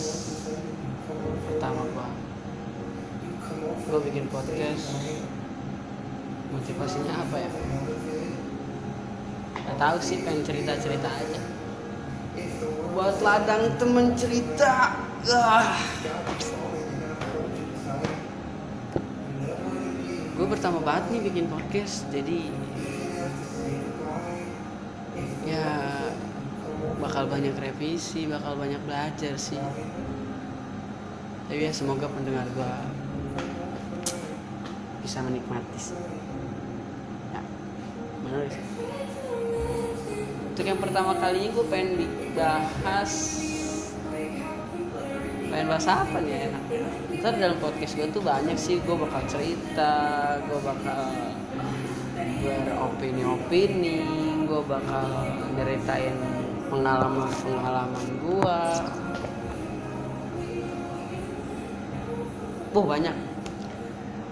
podcast pertama gua. Gua bikin podcast. Motivasinya apa ya? Gak tahu sih pengen cerita cerita aja. Buat ladang temen cerita. Ah. gue pertama banget nih bikin podcast jadi bakal banyak revisi bakal banyak belajar sih. Tapi ya semoga pendengar gue bisa menikmati sih. Ya benar sih. Untuk yang pertama kalinya gue pengen dibahas pengen bahas apa nih enak ntar dalam podcast gue tuh banyak sih gue bakal cerita gue bakal beropini-opini gue bakal nyeritain pengalaman-pengalaman gue Wah banyak.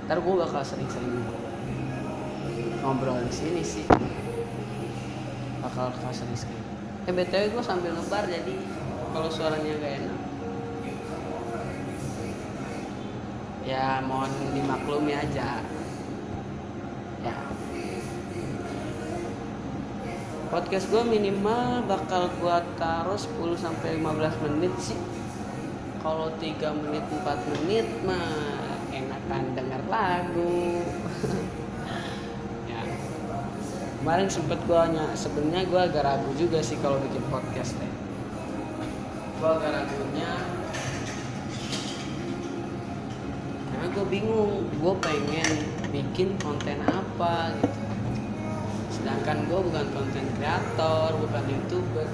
Ntar gue bakal sering-sering ngobrol di sini sih. Bakal bakal sering-sering. Eh btw gue sambil lebar jadi kalau suaranya gak enak. Ya mohon dimaklumi aja ya podcast gue minimal bakal gue taruh 10 sampai 15 menit sih. Kalau 3 menit 4 menit mah enakan denger lagu. Ya. Kemarin sempet gue hanya sebenarnya gue agak ragu juga sih kalau bikin podcast deh gue agak ragunya karena gue bingung gue pengen bikin konten apa gitu sedangkan gue bukan konten kreator bukan youtuber.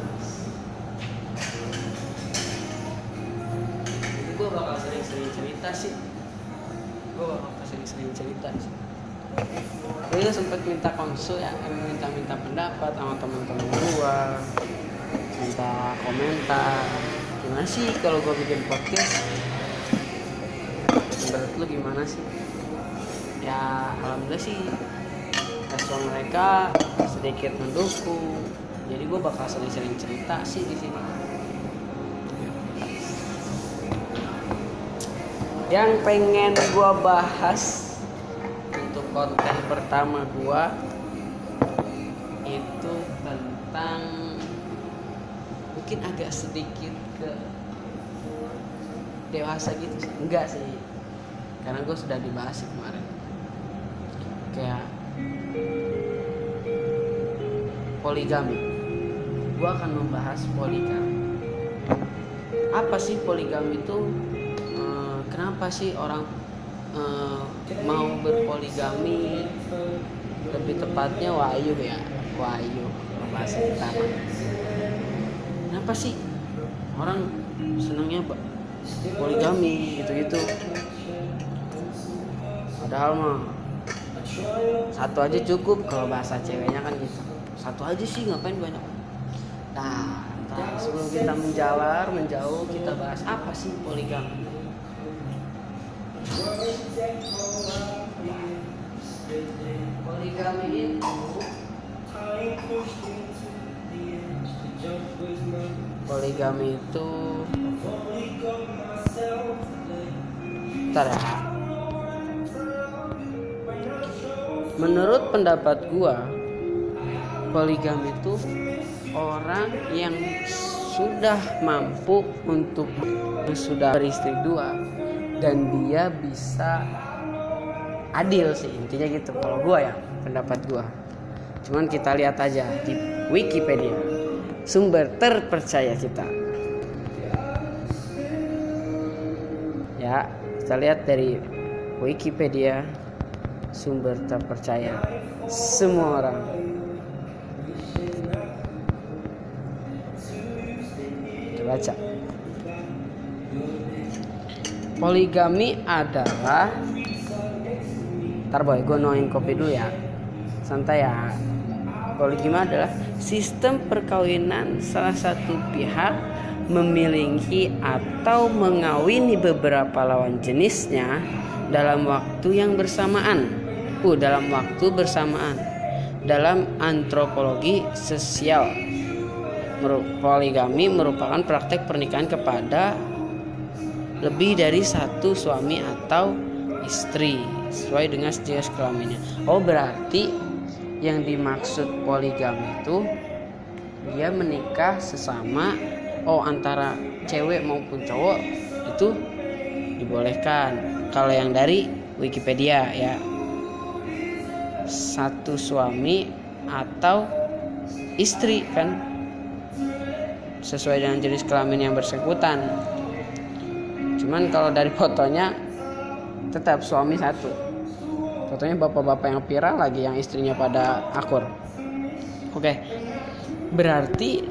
Gue bakal sering-sering cerita sih. Gue bakal sering-sering cerita sih. Gue sempet minta konsul ya minta-minta pendapat sama teman-teman gue minta komentar. Gimana sih kalau gue bikin podcast? Menurut lu gimana sih? Ya alhamdulillah sih respon mereka sedikit mendukung. Jadi gue bakal sering-sering cerita sih di sini. Yang pengen gue bahas untuk konten pertama gue itu tentang mungkin agak sedikit ke dewasa gitu enggak sih. Karena gue sudah dibahas kemarin. Kayak poligami. Gue akan membahas poligami. Apa sih poligami itu? E, kenapa sih orang e, mau berpoligami? Lebih tepatnya wahyu ya wahyu bahasa pertama kenapa sih orang senangnya poligami gitu-gitu? Padahal mah satu aja cukup kalau bahasa ceweknya kan gitu satu aja sih ngapain banyak? Nah ntar sebelum kita menjalar menjauh kita bahas apa sih poligami? Poligami itu poligami itu Ntar ya. Menurut pendapat gua poligami itu orang yang sudah mampu untuk sudah beristri dua. Dan dia bisa adil sih intinya gitu kalau gua ya pendapat gua. Cuman kita lihat aja di Wikipedia. Sumber terpercaya kita. Ya kita lihat dari Wikipedia sumber terpercaya. Semua orang baca poligami adalah ntar boy gue noin kopi dulu ya. Santai ya. Poligami adalah sistem perkawinan salah satu pihak memiliki atau mengawini beberapa lawan jenisnya dalam waktu yang bersamaan. Uh, dalam waktu bersamaan. Dalam antropologi sosial poligami merupakan praktek pernikahan kepada lebih dari satu suami atau istri sesuai dengan jenis kelaminnya. Oh berarti yang dimaksud poligami itu dia menikah sesama oh antara cewek maupun cowok itu dibolehkan. Kalau yang dari Wikipedia ya satu suami atau istri kan sesuai dengan jenis kelamin yang bersangkutan. Cuman kalau dari fotonya tetap suami satu. Fotonya bapak-bapak yang viral lagi yang istrinya pada akur. Oke berarti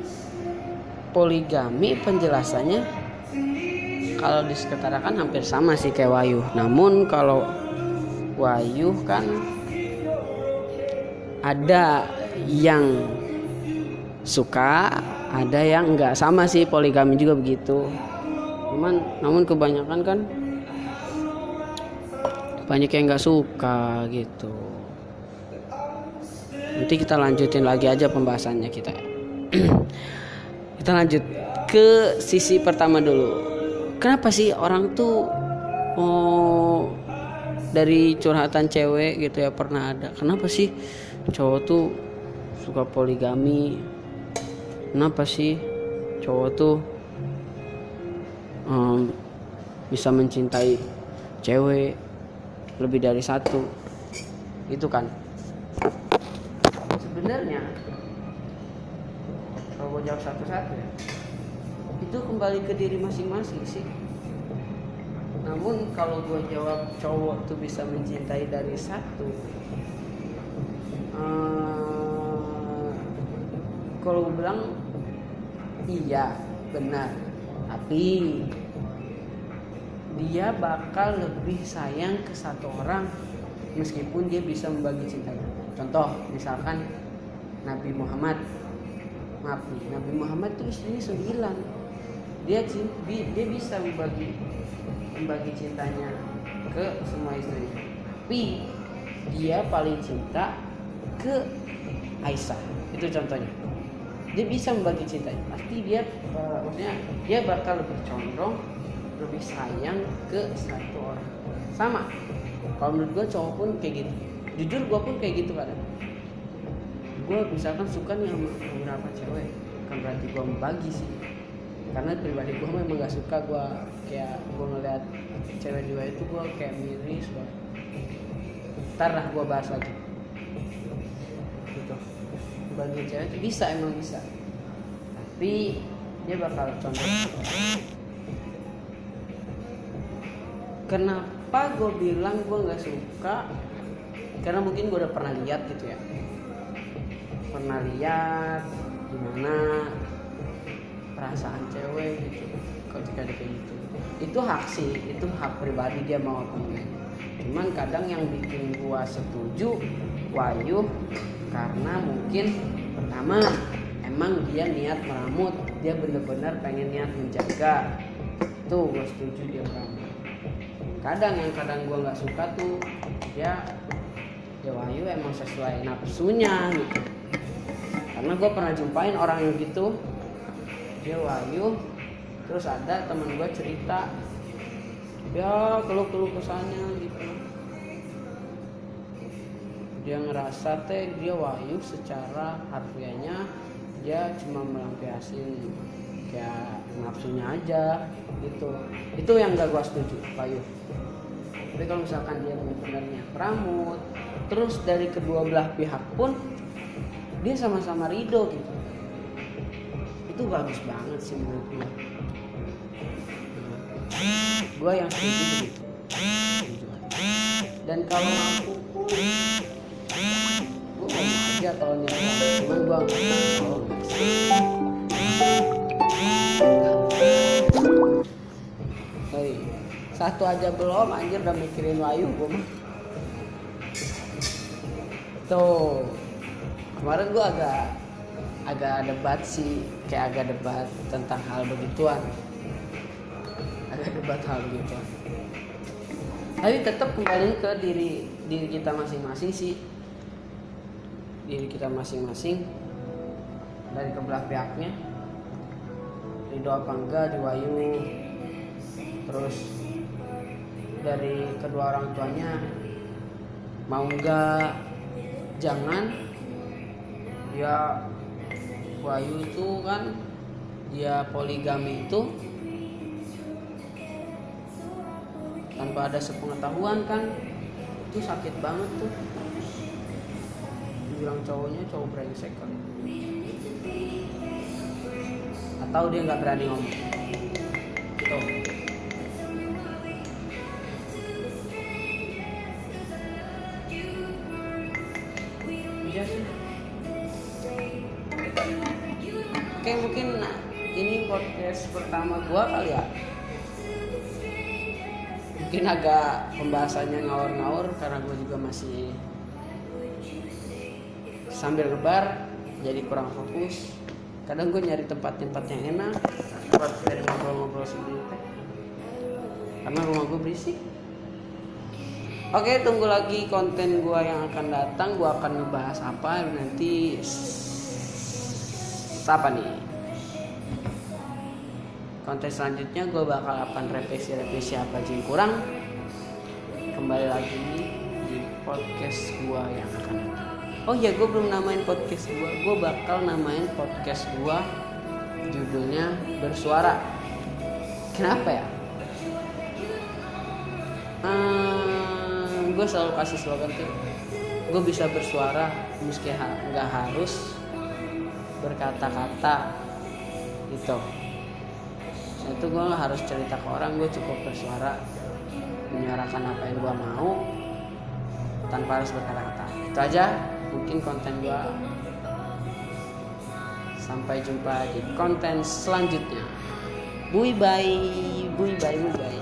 poligami penjelasannya kalau diseketarakan hampir sama sih kayak wayu namun kalau wayu kan ada yang suka ada yang enggak sama sih poligami juga begitu. Cuman namun kebanyakan kan banyak yang nggak suka gitu. Nanti kita lanjutin lagi aja pembahasannya kita. Kita lanjut ke sisi pertama dulu. Kenapa sih orang tuh oh dari curhatan cewek gitu ya pernah ada? Kenapa sih cowok tuh suka poligami kenapa sih cowok tuh um, bisa mencintai cewek lebih dari satu? Itu kan? Sebenarnya kalau jawab satu-satu ya itu kembali ke diri masing-masing sih. Namun kalau gue jawab cowok tuh bisa mencintai dari satu uh, kalau gue bilang iya benar. Tapi dia bakal lebih sayang ke satu orang meskipun dia bisa membagi cintanya. Contoh misalkan Nabi Muhammad. Maaf Nabi Muhammad tuh istrinya sembilan. Dia dia bisa membagi membagi cintanya ke semua istri tapi dia paling cinta ke Aisyah. Itu contohnya dia bisa membagi cintanya pasti dia uh, maksudnya dia bakal lebih condong lebih sayang ke satu orang. Sama. Kalau menurut gue cowok pun kayak gitu. Jujur gue pun kayak gitu kadang gue misalkan suka nih sama beberapa cewek kan berarti gue membagi sih. Karena pribadi gue memang gak suka gue kayak gue ngeliat cewek dua itu gue kayak miris gue ntar lah gue bahas lagi. Gitu bagi cewek itu bisa emang bisa. Tapi dia bakal contoh kenapa gue bilang gue nggak suka? Karena mungkin gue udah pernah lihat gitu ya. Pernah lihat gimana perasaan cewek gitu. Ketika dia kayak gitu? Itu hak sih itu hak pribadi dia mau apa cuman kadang yang bikin gua setuju Wahyu karena mungkin pertama emang dia niat meramut. Dia benar-benar pengen niat menjaga. Tuh gue setuju dia meramut. Kadang yang kadang gue nggak suka tuh ya ya Wahyu emang sesuai nafsunya gitu. Karena gue pernah jumpain orang yang gitu. Dia Wahyu terus ada temen gue cerita. Ya keluh keluh kesannya gitu dia ngerasa teh dia Wahyu secara harfiahnya dia cuma melampiasin kayak nafsunya aja gitu. Itu yang gak gue setuju Wahyu tapi kalau misalkan dia benar-benarnya peramut terus dari kedua belah pihak pun dia sama-sama ridho gitu. Itu bagus banget sih menurut gue gue yang setuju begitu. Dan kalau mampu pun kalau nyerah cuman gue Hei, satu aja belum anjir udah mikirin Wayu gue mah. Tuh kemarin gue agak agak debat sih kayak agak debat tentang hal begituan. Agak debat hal begituan. Tapi tetap kembali ke diri diri kita masing-masing sih diri kita masing-masing dari kebelah pihaknya. Ridho apa enggak diwayu terus dari kedua orang tuanya mau nggak jangan. Ya Wahyu itu kan dia poligami itu. Tanpa ada sepengetahuan kan itu sakit banget tuh bilang cowoknya cowok brengsek kan. Atau dia nggak berani ngomong. Gitu. Iya oke mungkin ini podcast pertama gua kali ya. Mungkin agak pembahasannya ngawur-ngawur karena gue juga masih sambil lebar jadi kurang fokus. Kadang gue nyari tempat-tempat yang enak tempat dari ngobrol-ngobrol sendiri. Karena rumah gue berisik. Oke tunggu lagi konten gue yang akan datang. Gue akan ngebahas apa nanti. Siapa nih konten selanjutnya gue bakal akan revisi-revisi apa aja yang kurang kembali lagi di podcast gue yang akan datang oh ya gue belum namain podcast gue gue bakal namain podcast gue judulnya bersuara. Kenapa ya? Hmm, gue selalu kasih slogan tuh gue bisa bersuara meski nggak harus berkata-kata. Gitu. Itu gue nggak harus cerita ke orang gue cukup bersuara menyuarakan apa yang gue mau tanpa harus berkata-kata. Itu aja mungkin konten gue sampai jumpa di konten selanjutnya. Bye bye bye bye bye